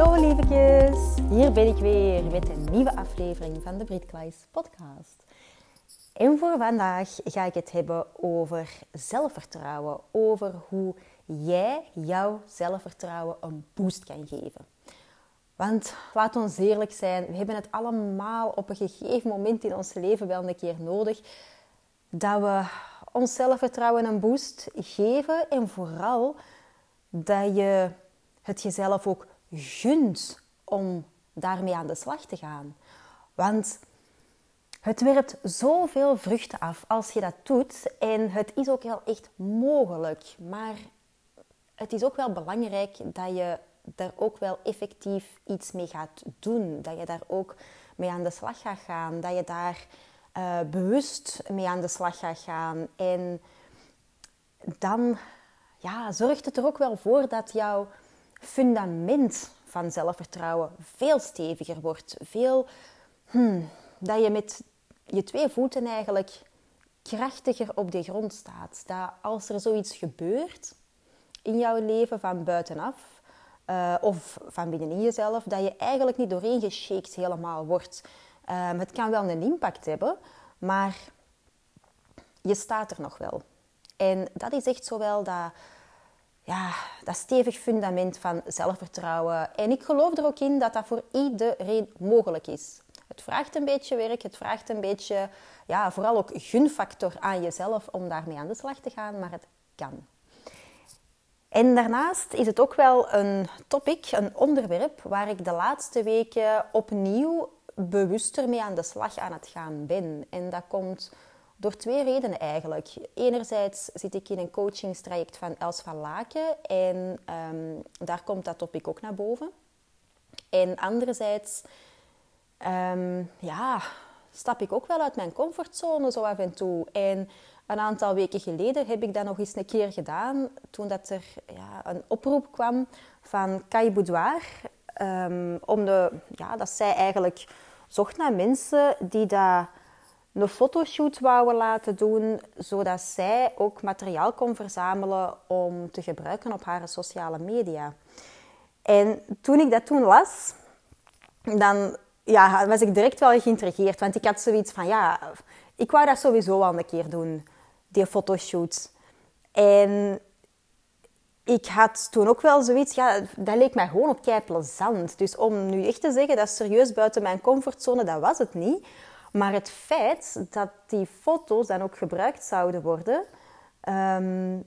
Hallo, lievekes. Hier ben ik weer met een nieuwe aflevering van de Brit Klaes podcast. En voor vandaag ga ik het hebben over zelfvertrouwen. Over hoe jij jouw zelfvertrouwen een boost kan geven. Want laat ons eerlijk zijn, we hebben het allemaal op een gegeven moment in ons leven wel een keer nodig dat we ons zelfvertrouwen een boost geven en vooral dat je het jezelf ook gunt om daarmee aan de slag te gaan. Want het werpt zoveel vruchten af als je dat doet. En het is ook wel echt mogelijk. Maar het is ook wel belangrijk dat je daar ook wel effectief iets mee gaat doen. Dat je daar ook mee aan de slag gaat gaan. Dat je daar uh, bewust mee aan de slag gaat gaan. En dan ja, zorgt het er ook wel voor dat jouw fundament van zelfvertrouwen veel steviger wordt. Veel, hmm, dat je met je twee voeten eigenlijk krachtiger op de grond staat. Dat als er zoiets gebeurt in jouw leven van buitenaf uh, of van binnenin jezelf, dat je eigenlijk niet doorheen geshaked helemaal wordt. Um, het kan wel een impact hebben, maar je staat er nog wel. En dat is echt zowel dat ja, dat stevig fundament van zelfvertrouwen. En ik geloof er ook in dat dat voor iedereen mogelijk is. Het vraagt een beetje werk, het vraagt een beetje, ja, vooral ook gunfactor aan jezelf om daarmee aan de slag te gaan, maar het kan. En daarnaast is het ook wel een topic, een onderwerp, waar ik de laatste weken opnieuw bewuster mee aan de slag aan het gaan ben. En dat komt door twee redenen eigenlijk. Enerzijds zit ik in een coachingstraject van Els van Laken en ehm, daar komt dat topic ook naar boven. En anderzijds ehm, ja, stap ik ook wel uit mijn comfortzone zo af en toe. En een aantal weken geleden heb ik dat nog eens een keer gedaan. Toen dat er ja, een oproep kwam van Kai Boudoir. Um, om de, ja, dat zij eigenlijk zocht naar mensen die dat een fotoshoot wouden laten doen, zodat zij ook materiaal kon verzamelen om te gebruiken op haar sociale media. En toen ik dat toen las, dan ja, was ik direct wel geïntrigeerd. Want ik had zoiets van, ja, ik wou dat sowieso wel een keer doen, die fotoshoot. En ik had toen ook wel zoiets, ja, dat leek mij gewoon op kei plezant. Dus om nu echt te zeggen, dat is serieus buiten mijn comfortzone, dat was het niet. Maar het feit dat die foto's dan ook gebruikt zouden worden, ehm,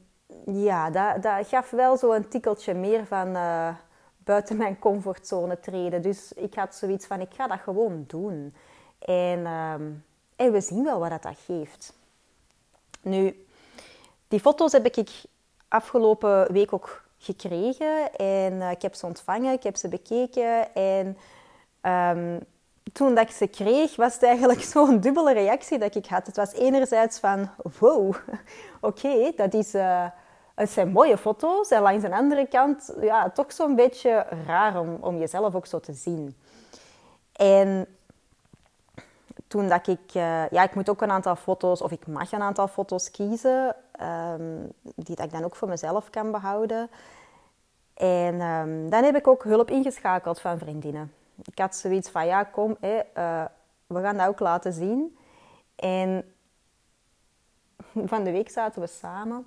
ja, dat, dat, gaf wel zo een tikkeltje meer van uh, buiten mijn comfortzone treden. Dus ik had zoiets van, ik ga dat gewoon doen. En, ehm, en we zien wel wat dat geeft. Nu, die foto's heb ik afgelopen week ook gekregen. En uh, ik heb ze ontvangen, ik heb ze bekeken. En um, toen dat ik ze kreeg, was het eigenlijk zo'n dubbele reactie dat ik had. Het was enerzijds van, wow, oké, dat is... Het zijn mooie foto's. En langs de andere kant, ja, toch zo'n beetje raar om, om jezelf ook zo te zien. En toen dat ik... Uh, ja, ik moet ook een aantal foto's, of ik mag een aantal foto's kiezen, um, die dat ik dan ook voor mezelf kan behouden. En um, dan heb ik ook hulp ingeschakeld van vriendinnen ik had zoiets van, ja, kom, uh, we gaan dat ook laten zien. En van de week zaten we samen.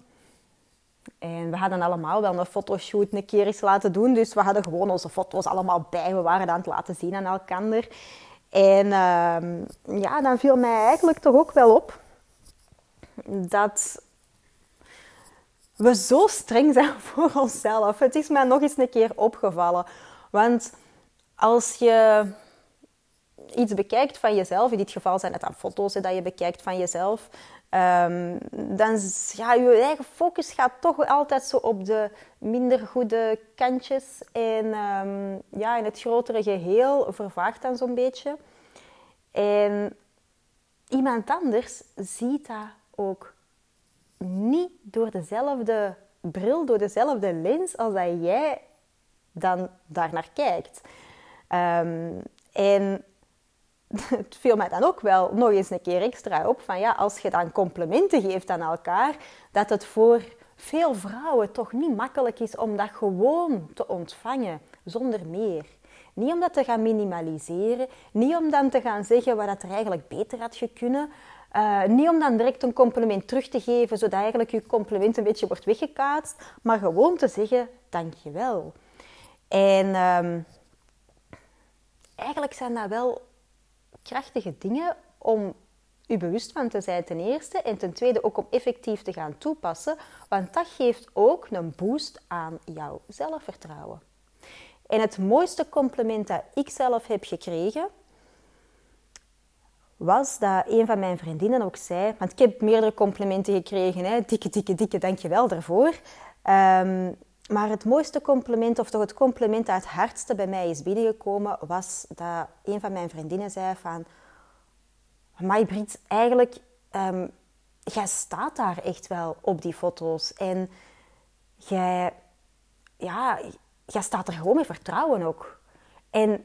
En we hadden allemaal wel een fotoshoot een keer eens laten doen. Dus we hadden gewoon onze foto's allemaal bij. We waren aan het laten zien aan elkaar. En uh, ja, dan viel mij eigenlijk toch ook wel op dat we zo streng zijn voor onszelf. Het is mij nog eens een keer opgevallen. Want als je iets bekijkt van jezelf, in dit geval zijn het dan foto's dat je bekijkt van jezelf, um, dan ja, je eigen focus gaat toch altijd zo op de minder goede kantjes. En um, ja, in het grotere geheel vervaagt dan zo'n beetje. En iemand anders ziet dat ook niet door dezelfde bril, door dezelfde lens als dat jij dan daar naar kijkt. Um, en het viel mij dan ook wel nog eens een keer extra op van ja, als je dan complimenten geeft aan elkaar, dat het voor veel vrouwen toch niet makkelijk is om dat gewoon te ontvangen, zonder meer. Niet om dat te gaan minimaliseren, niet om dan te gaan zeggen wat er eigenlijk beter had kunnen, uh, niet om dan direct een compliment terug te geven, zodat eigenlijk je compliment een beetje wordt weggekaatst, maar gewoon te zeggen dankjewel. En um, eigenlijk zijn dat wel krachtige dingen om u bewust van te zijn ten eerste en ten tweede ook om effectief te gaan toepassen, want dat geeft ook een boost aan jouw zelfvertrouwen. En het mooiste compliment dat ik zelf heb gekregen, was dat een van mijn vriendinnen ook zei, want ik heb meerdere complimenten gekregen, hè, dikke, dikke, dikke dankjewel daarvoor. Um, maar het mooiste compliment, of toch het compliment dat het hardste bij mij is binnengekomen, was dat een van mijn vriendinnen zei van... My Brit, eigenlijk, um, jij staat daar echt wel op die foto's. En jij, ja, jij staat er gewoon met vertrouwen ook. En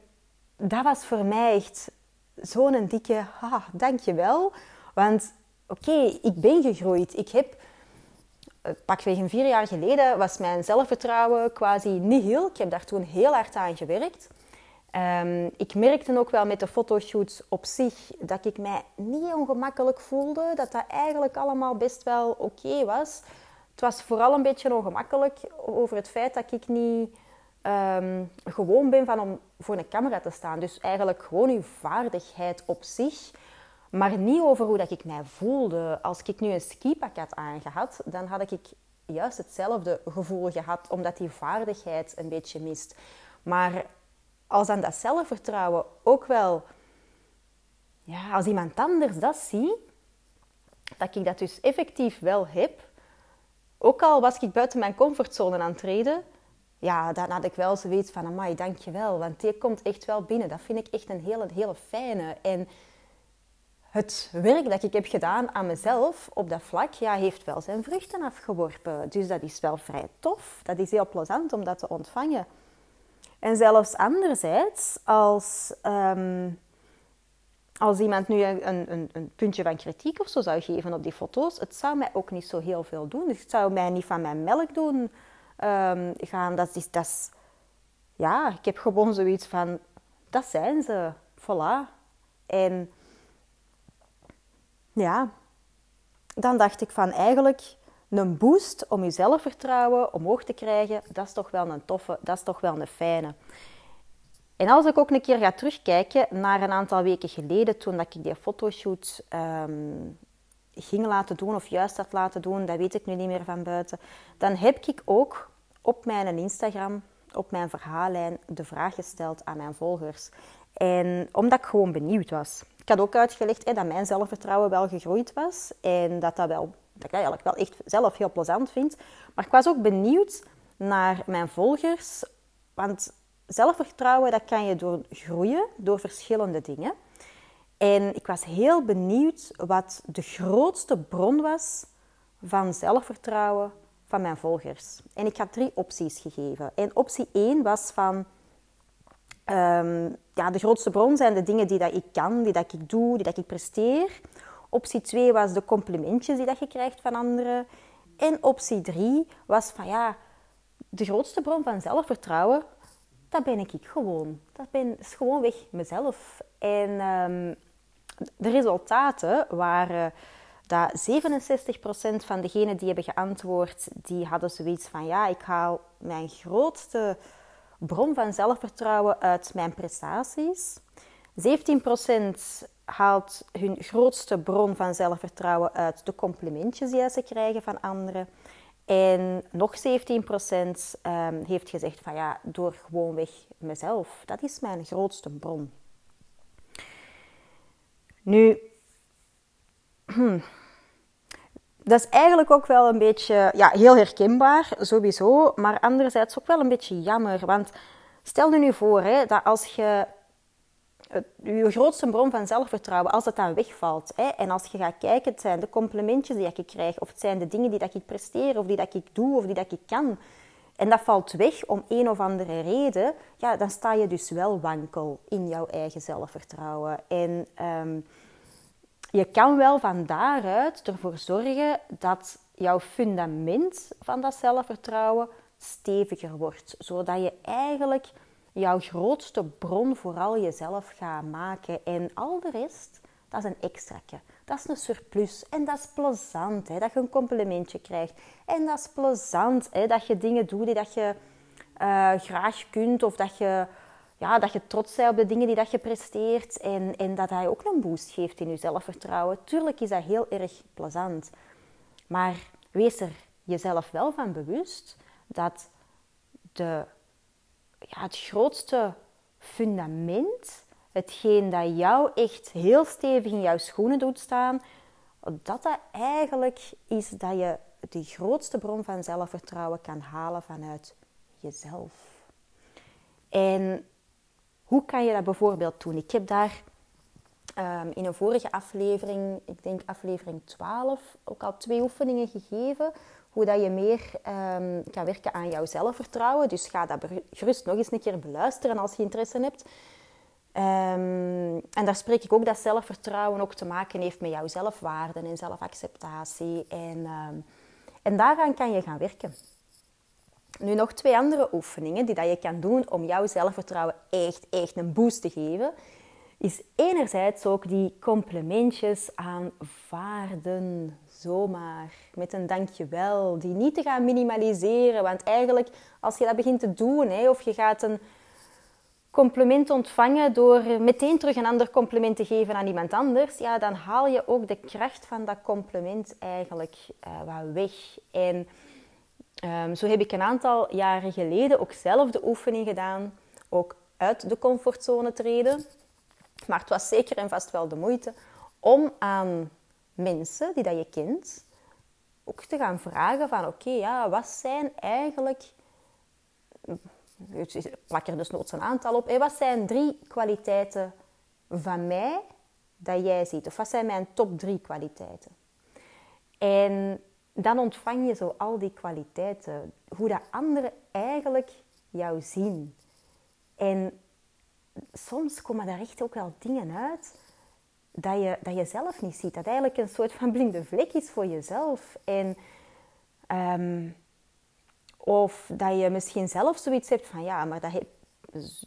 dat was voor mij echt zo'n dikke, ah, dankjewel. Want oké, ik ben gegroeid. Ik heb pakweg een vier jaar geleden was mijn zelfvertrouwen quasi niet heel. Ik heb daar toen heel hard aan gewerkt. Um, ik merkte ook wel met de fotoshoots op zich dat ik mij niet ongemakkelijk voelde. Dat dat eigenlijk allemaal best wel oké was. Het was vooral een beetje ongemakkelijk over het feit dat ik niet um, gewoon ben van om voor een camera te staan. Dus eigenlijk gewoon uw vaardigheid op zich maar niet over hoe dat ik mij voelde. Als ik nu een skipak had aangehad, dan had ik juist hetzelfde gevoel gehad, omdat die vaardigheid een beetje mist. Maar als dan dat zelfvertrouwen ook wel, ja, als iemand anders dat ziet, dat ik dat dus effectief wel heb, ook al was ik buiten mijn comfortzone aan het treden, ja, dan had ik wel zoiets van, amai, dankjewel, want die komt echt wel binnen. Dat vind ik echt een hele, hele fijne. En het werk dat ik heb gedaan aan mezelf op dat vlak, ja, heeft wel zijn vruchten afgeworpen. Dus dat is wel vrij tof. Dat is heel plezant om dat te ontvangen. En zelfs anderzijds, als, ehm, als iemand nu een, een, een, puntje van kritiek of zo zou geven op die foto's, het zou mij ook niet zo heel veel doen. Dus het zou mij niet van mijn melk doen um, gaan. Dat is, dat is, ja, ik heb gewoon zoiets van, dat zijn ze. Voilà. En ja, dan dacht ik van eigenlijk een boost om je zelfvertrouwen omhoog te krijgen, dat is toch wel een toffe, dat is toch wel een fijne. En als ik ook een keer ga terugkijken naar een aantal weken geleden, toen dat ik die fotoshoot um, ging laten doen, of juist had laten doen, dat weet ik nu niet meer van buiten, dan heb ik ook op mijn Instagram, op mijn verhaallijn, de vraag gesteld aan mijn volgers. En omdat ik gewoon benieuwd was. Ik had ook uitgelegd hè, dat mijn zelfvertrouwen wel gegroeid was. En dat, dat, wel, dat ik eigenlijk wel echt zelf heel plezant vind. Maar ik was ook benieuwd naar mijn volgers. Want zelfvertrouwen, dat kan je door groeien, door verschillende dingen. En ik was heel benieuwd wat de grootste bron was van zelfvertrouwen van mijn volgers. En ik had drie opties gegeven. En optie 1 was van Um, ja, de grootste bron zijn de dingen die dat ik kan, die dat ik doe, die dat ik presteer. Optie 2 was de complimentjes die dat je krijgt van anderen. En optie 3 was van ja, de grootste bron van zelfvertrouwen, dat ben ik gewoon. Dat ben, is gewoon weg mezelf. En um, de resultaten waren dat 67% van degenen die hebben geantwoord, die hadden zoiets van ja, ik haal mijn grootste bron van zelfvertrouwen uit mijn prestaties. 17% haalt hun grootste bron van zelfvertrouwen uit de complimentjes die ze krijgen van anderen. En nog 17% um, ehm, heeft gezegd van ja, door gewoonweg mezelf. Dat is mijn grootste bron. Nu, hmm, dat is eigenlijk ook wel een beetje, ja, heel herkenbaar, sowieso. Maar anderzijds ook wel een beetje jammer. Want stel je nu voor hè, dat als je je grootste bron van zelfvertrouwen, als dat dan wegvalt. Hè, en als je gaat kijken, het zijn de complimentjes die ik krijg, of het zijn de dingen die dat ik presteer, of die dat ik doe, of die dat ik kan. En dat valt weg om een of andere reden, ja, dan sta je dus wel wankel in jouw eigen zelfvertrouwen. En ehm, je kan wel van daaruit ervoor zorgen dat jouw fundament van dat zelfvertrouwen steviger wordt, zodat je eigenlijk jouw grootste bron vooral jezelf gaat maken. En al de rest, dat is een extraatje. Dat is een surplus. En dat is plezant, hè, dat je een complimentje krijgt. En dat is plezant, hè, dat je dingen doet die dat je uh, graag kunt. Of dat je, ja, dat je trots bent op de dingen die dat je presteert. En, en dat hij ook een boost geeft in je zelfvertrouwen. Tuurlijk is dat heel erg plezant. Maar wees er jezelf wel van bewust dat de ja, het grootste fundament, hetgeen dat jou echt heel stevig in jouw schoenen doet staan, dat dat eigenlijk is dat je de grootste bron van zelfvertrouwen kan halen vanuit jezelf. En hoe kan je dat bijvoorbeeld doen? Ik heb daar um, in een vorige aflevering, ik denk aflevering 12, ook al twee oefeningen gegeven hoe dat je meer um, kan werken aan jouw zelfvertrouwen. Dus ga dat gerust nog eens een keer beluisteren als je interesse hebt. Um, en daar spreek ik ook dat zelfvertrouwen ook te maken heeft met jouw zelfwaarde en zelfacceptatie. En, en daaraan kan je gaan werken. Nu nog twee andere oefeningen die dat je kan doen om jouw zelfvertrouwen echt, echt een boost te geven. Is enerzijds ook die complimentjes aanvaarden zomaar met een dankjewel. Die niet te gaan minimaliseren. Want eigenlijk, als je dat begint te doen, hè, of je gaat een compliment ontvangen door meteen terug een ander compliment te geven aan iemand anders, ja, dan haal je ook de kracht van dat compliment eigenlijk uh, wat weg. En um, zo heb ik een aantal jaren geleden ook zelf de oefening gedaan, ook uit de comfortzone treden. Maar het was zeker en vast wel de moeite om aan mensen die dat je kent ook te gaan vragen van oké, ja, wat zijn eigenlijk... Ik plak er dus nooit een aantal op. wat zijn drie kwaliteiten van mij dat jij ziet? Of wat zijn mijn top drie kwaliteiten? En dan ontvang je zo al die kwaliteiten. Hoe dat anderen eigenlijk jou zien. En soms komen daar echt ook wel dingen uit dat je, dat je zelf niet ziet. Dat eigenlijk een soort van blinde vlek is voor jezelf. En, ehm, of dat je misschien zelf zoiets hebt van ja, maar dat,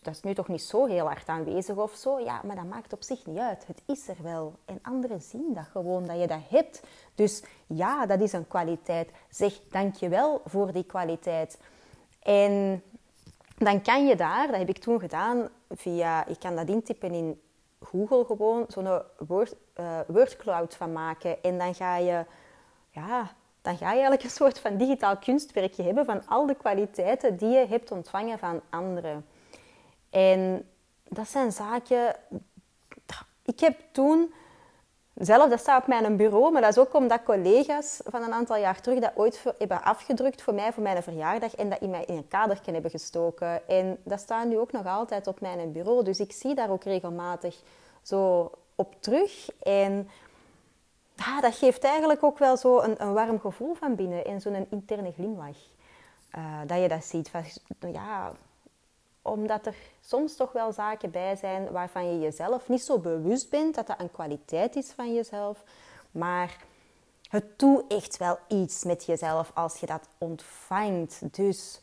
dat is nu toch niet zo heel hard aanwezig of zo. Ja, maar dat maakt op zich niet uit. Het is er wel. En anderen zien dat gewoon, dat je dat hebt. Dus ja, dat is een kwaliteit. Zeg dankjewel voor die kwaliteit. En dan kan je daar, dat heb ik toen gedaan, via, ik kan dat intypen in Google gewoon zo'n word, uh, wordcloud van maken. En dan ga je, ja, dan ga je eigenlijk een soort van digitaal kunstwerkje hebben van al de kwaliteiten die je hebt ontvangen van anderen. En dat zijn zaken. Ik heb toen zelf, dat staat op mijn bureau, maar dat is ook omdat collega's van een aantal jaar terug dat ooit hebben afgedrukt voor mij, voor mijn verjaardag, en dat in, mij in een kadertje hebben gestoken. En dat staat nu ook nog altijd op mijn bureau, dus ik zie daar ook regelmatig zo op terug. En ah, dat geeft eigenlijk ook wel zo een, een warm gevoel van binnen en zo'n interne glimlach. Uh, dat je dat ziet. Van, ja, omdat er soms toch wel zaken bij zijn waarvan je jezelf niet zo bewust bent dat dat een kwaliteit is van jezelf. Maar het doet echt wel iets met jezelf als je dat ontvangt. Dus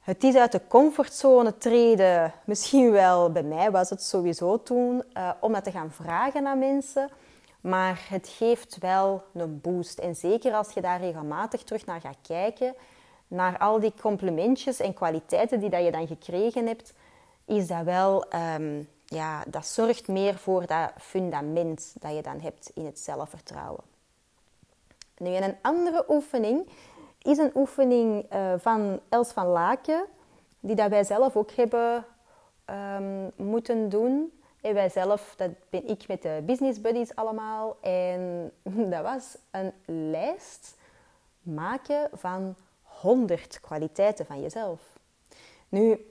het is uit de comfortzone treden. Misschien wel, bij mij was het sowieso toen, uh, om dat te gaan vragen aan mensen. Maar het geeft wel een boost. En zeker als je daar regelmatig terug naar gaat kijken, naar al die complimentjes en kwaliteiten die dat je dan gekregen hebt, is dat wel, um, ja, dat zorgt meer voor dat fundament dat je dan hebt in het zelfvertrouwen. Nu, en een andere oefening is een oefening uh, van Els van Laken, die dat wij zelf ook hebben um, moeten doen. En wij zelf, dat ben ik met de business buddies allemaal. En dat was een lijst maken van 100 kwaliteiten van jezelf. Nu,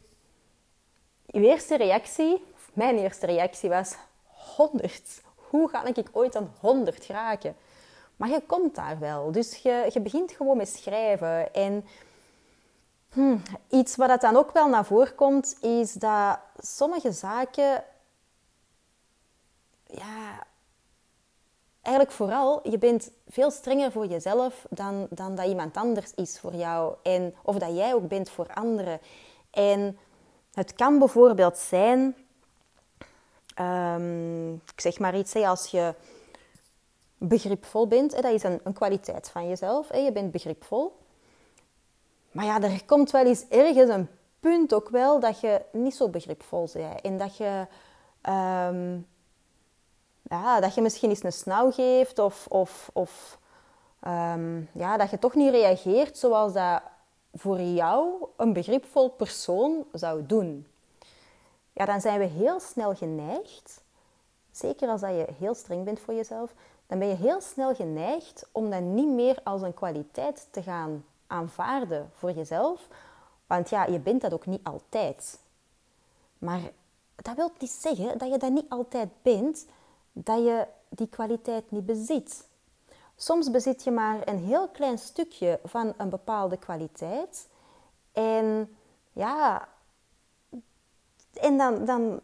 eerste reactie, mijn eerste reactie was 100. Hoe ga ik ooit aan 100 geraken? Maar je komt daar wel. Dus je, je begint gewoon met schrijven. En hm, iets wat dan ook wel naar voren komt, is dat sommige zaken... Ja, eigenlijk vooral, je bent veel strenger voor jezelf dan, dan dat iemand anders is voor jou. En, of dat jij ook bent voor anderen. En het kan bijvoorbeeld zijn, um, ik zeg maar iets, als je begripvol bent. Hè, dat is een, een, kwaliteit van jezelf. Hè, je bent begripvol. Maar ja, er komt wel eens ergens een punt ook wel dat je niet zo begripvol bent. En dat je, ehm, ja, dat je misschien eens een snauw geeft of, of, of ehm, ja, dat je toch niet reageert zoals dat voor jou een begripvol persoon zou doen. Ja, dan zijn we heel snel geneigd, zeker als dat je heel streng bent voor jezelf, dan ben je heel snel geneigd om dat niet meer als een kwaliteit te gaan aanvaarden voor jezelf. Want ja, je bent dat ook niet altijd. Maar dat wil niet zeggen dat je dat niet altijd bent, dat je die kwaliteit niet bezit. Soms bezit je maar een heel klein stukje van een bepaalde kwaliteit. En ja, en dan, dan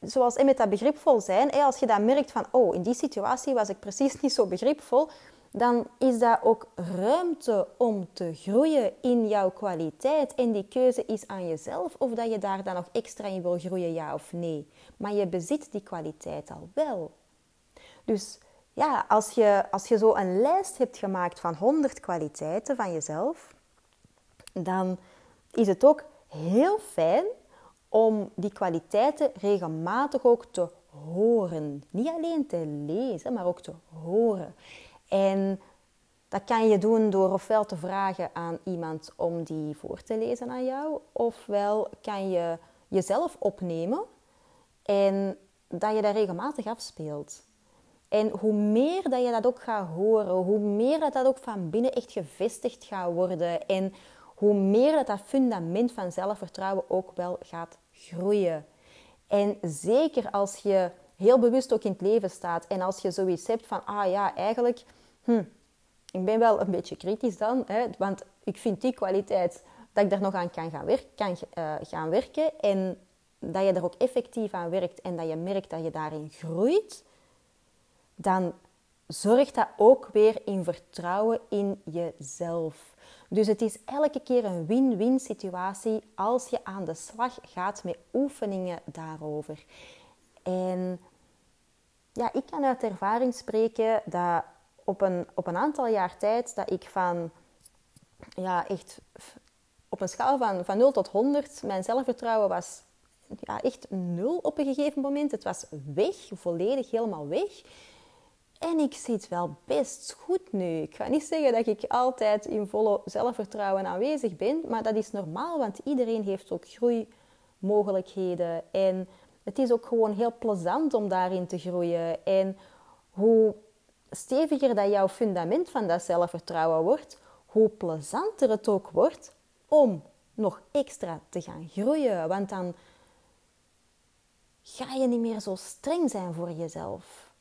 zoals met dat begripvol zijn, als je dat merkt van, oh, in die situatie was ik precies niet zo begripvol, dan is dat ook ruimte om te groeien in jouw kwaliteit. En die keuze is aan jezelf of dat je daar dan nog extra in wil groeien, ja of nee. Maar je bezit die kwaliteit al wel. Dus ja, als je, als je zo een lijst hebt gemaakt van 100 kwaliteiten van jezelf, dan is het ook heel fijn om die kwaliteiten regelmatig ook te horen. Niet alleen te lezen, maar ook te horen. En dat kan je doen door ofwel te vragen aan iemand om die voor te lezen aan jou, ofwel kan je jezelf opnemen en dat je dat regelmatig afspeelt. En hoe meer dat je dat ook gaat horen, hoe meer dat dat ook van binnen echt gevestigd gaat worden en hoe meer dat dat fundament van zelfvertrouwen ook wel gaat groeien. En zeker als je heel bewust ook in het leven staat en als je zoiets hebt van, ah ja, eigenlijk, hm, ik ben wel een beetje kritisch dan, hè, want ik vind die kwaliteit dat ik daar nog aan kan gaan, werken, kan, uh, gaan werken en dat je er ook effectief aan werkt en dat je merkt dat je daarin groeit, dan zorgt dat ook weer in vertrouwen in jezelf. Dus het is elke keer een win-win situatie als je aan de slag gaat met oefeningen daarover. En ja, ik kan uit ervaring spreken dat op een, op een aantal jaar tijd dat ik van ja, echt op een schaal van, van 0 tot 100 mijn zelfvertrouwen was ja, echt nul op een gegeven moment. Het was weg, volledig helemaal weg. En ik zit wel best goed nu. Ik ga niet zeggen dat ik altijd in volle zelfvertrouwen aanwezig ben, maar dat is normaal, want iedereen heeft ook groeimogelijkheden. En het is ook gewoon heel plezant om daarin te groeien. En hoe steviger dat jouw fundament van dat zelfvertrouwen wordt, hoe plezanter het ook wordt om nog extra te gaan groeien. Want dan ga je niet meer zo streng zijn voor jezelf.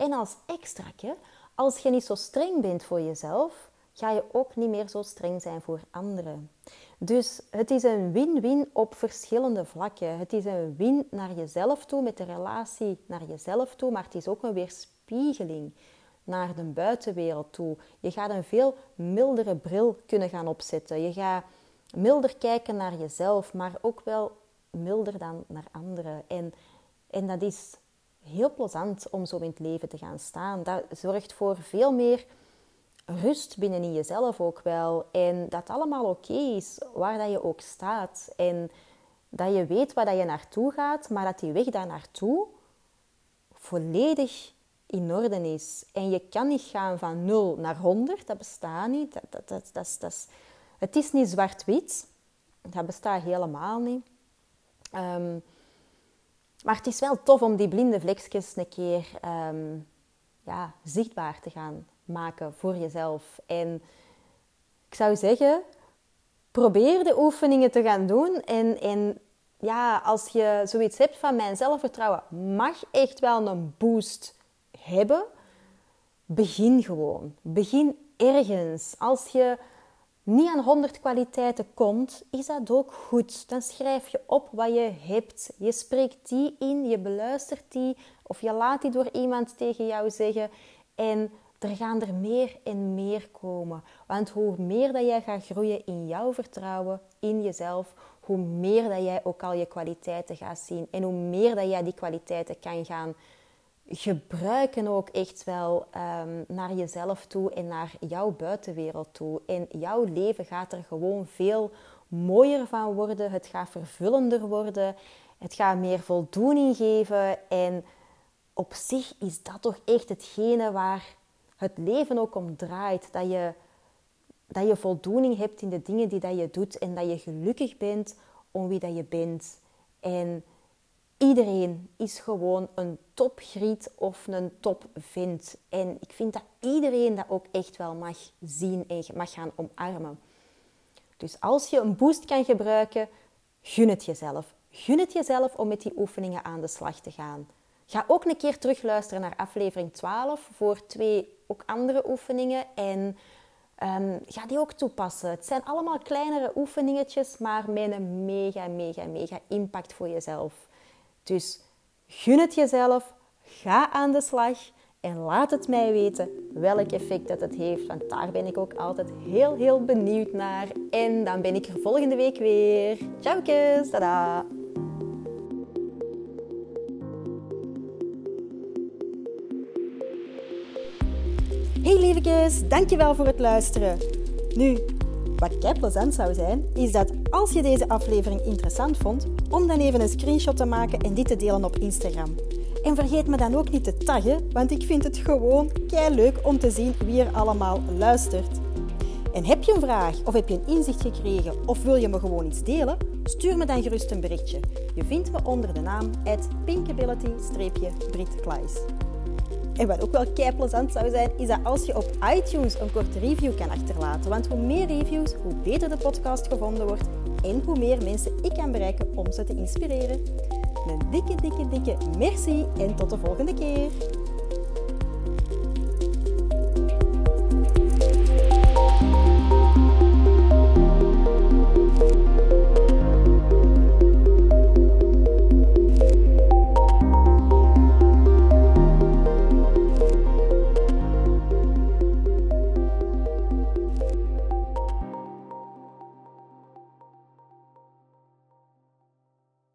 En als extraatje, als je niet zo streng bent voor jezelf, ga je ook niet meer zo streng zijn voor anderen. Dus het is een win-win op verschillende vlakken. Het is een win naar jezelf toe, met de relatie naar jezelf toe, maar het is ook een weerspiegeling naar de buitenwereld toe. Je gaat een veel mildere bril kunnen gaan opzetten. Je gaat milder kijken naar jezelf, maar ook wel milder dan naar anderen. En, en dat is heel plezant om zo in het leven te gaan staan. Dat zorgt voor veel meer rust binnenin jezelf ook wel. En dat allemaal oké is, waar dat je ook staat. En Dat je weet waar dat je naartoe gaat, maar dat die weg daar naartoe volledig in orde is. En je kan niet gaan van 0 naar 100, dat bestaat niet. Dat, dat, dat, dat, dat het is niet zwart-wit, dat bestaat helemaal niet. Ehm, maar het is wel tof om die blinde vlekjes een keer ehm, ja, zichtbaar te gaan maken voor jezelf. En ik zou zeggen, probeer de oefeningen te gaan doen. En, en ja, als je zoiets hebt van mijn zelfvertrouwen mag echt wel een boost hebben. Begin gewoon. Begin ergens. Als je niet aan 100 kwaliteiten komt, is dat ook goed. Dan schrijf je op wat je hebt. Je spreekt die in, je beluistert die of je laat die door iemand tegen jou zeggen. En er gaan er meer en meer komen. Want hoe meer dat jij gaat groeien in jouw vertrouwen, in jezelf, hoe meer dat jij ook al je kwaliteiten gaat zien. En hoe meer dat jij die kwaliteiten kan gaan gebruiken ook echt wel um, naar jezelf toe en naar jouw buitenwereld toe. En jouw leven gaat er gewoon veel mooier van worden. Het gaat vervullender worden. Het gaat meer voldoening geven. En op zich is dat toch echt hetgene waar het leven ook om draait. Dat je, dat je voldoening hebt in de dingen die dat je doet. En dat je gelukkig bent om wie dat je bent. En iedereen is gewoon een topgriet of een topvind. En ik vind dat iedereen dat ook echt wel mag zien en mag gaan omarmen. Dus als je een boost kan gebruiken, gun het jezelf. Gun het jezelf om met die oefeningen aan de slag te gaan. Ga ook een keer terugluisteren naar aflevering 12 voor twee ook andere oefeningen. En um, ga die ook toepassen. Het zijn allemaal kleinere oefeningetjes, maar met een mega, mega, mega impact voor jezelf. Dus gun het jezelf, ga aan de slag en laat het mij weten welk effect dat het heeft. Want daar ben ik ook altijd heel, heel benieuwd naar. En dan ben ik er volgende week weer. Ciao, kus, tada! Hey lievekes, dankjewel voor het luisteren. Nu, wat kei zou zijn, is dat als je deze aflevering interessant vond, om dan even een screenshot te maken en dit te delen op Instagram. En vergeet me dan ook niet te taggen, want ik vind het gewoon kei leuk om te zien wie er allemaal luistert. En heb je een vraag of heb je een inzicht gekregen of wil je me gewoon iets delen? Stuur me dan gerust een berichtje. Je vindt me onder de naam pinkability-britkleis. En wat ook wel kei plezant zou zijn, is dat als je op iTunes een korte review kan achterlaten. Want hoe meer reviews, hoe beter de podcast gevonden wordt en hoe meer mensen ik kan bereiken om ze te inspireren. Een dikke, dikke, dikke merci en tot de volgende keer.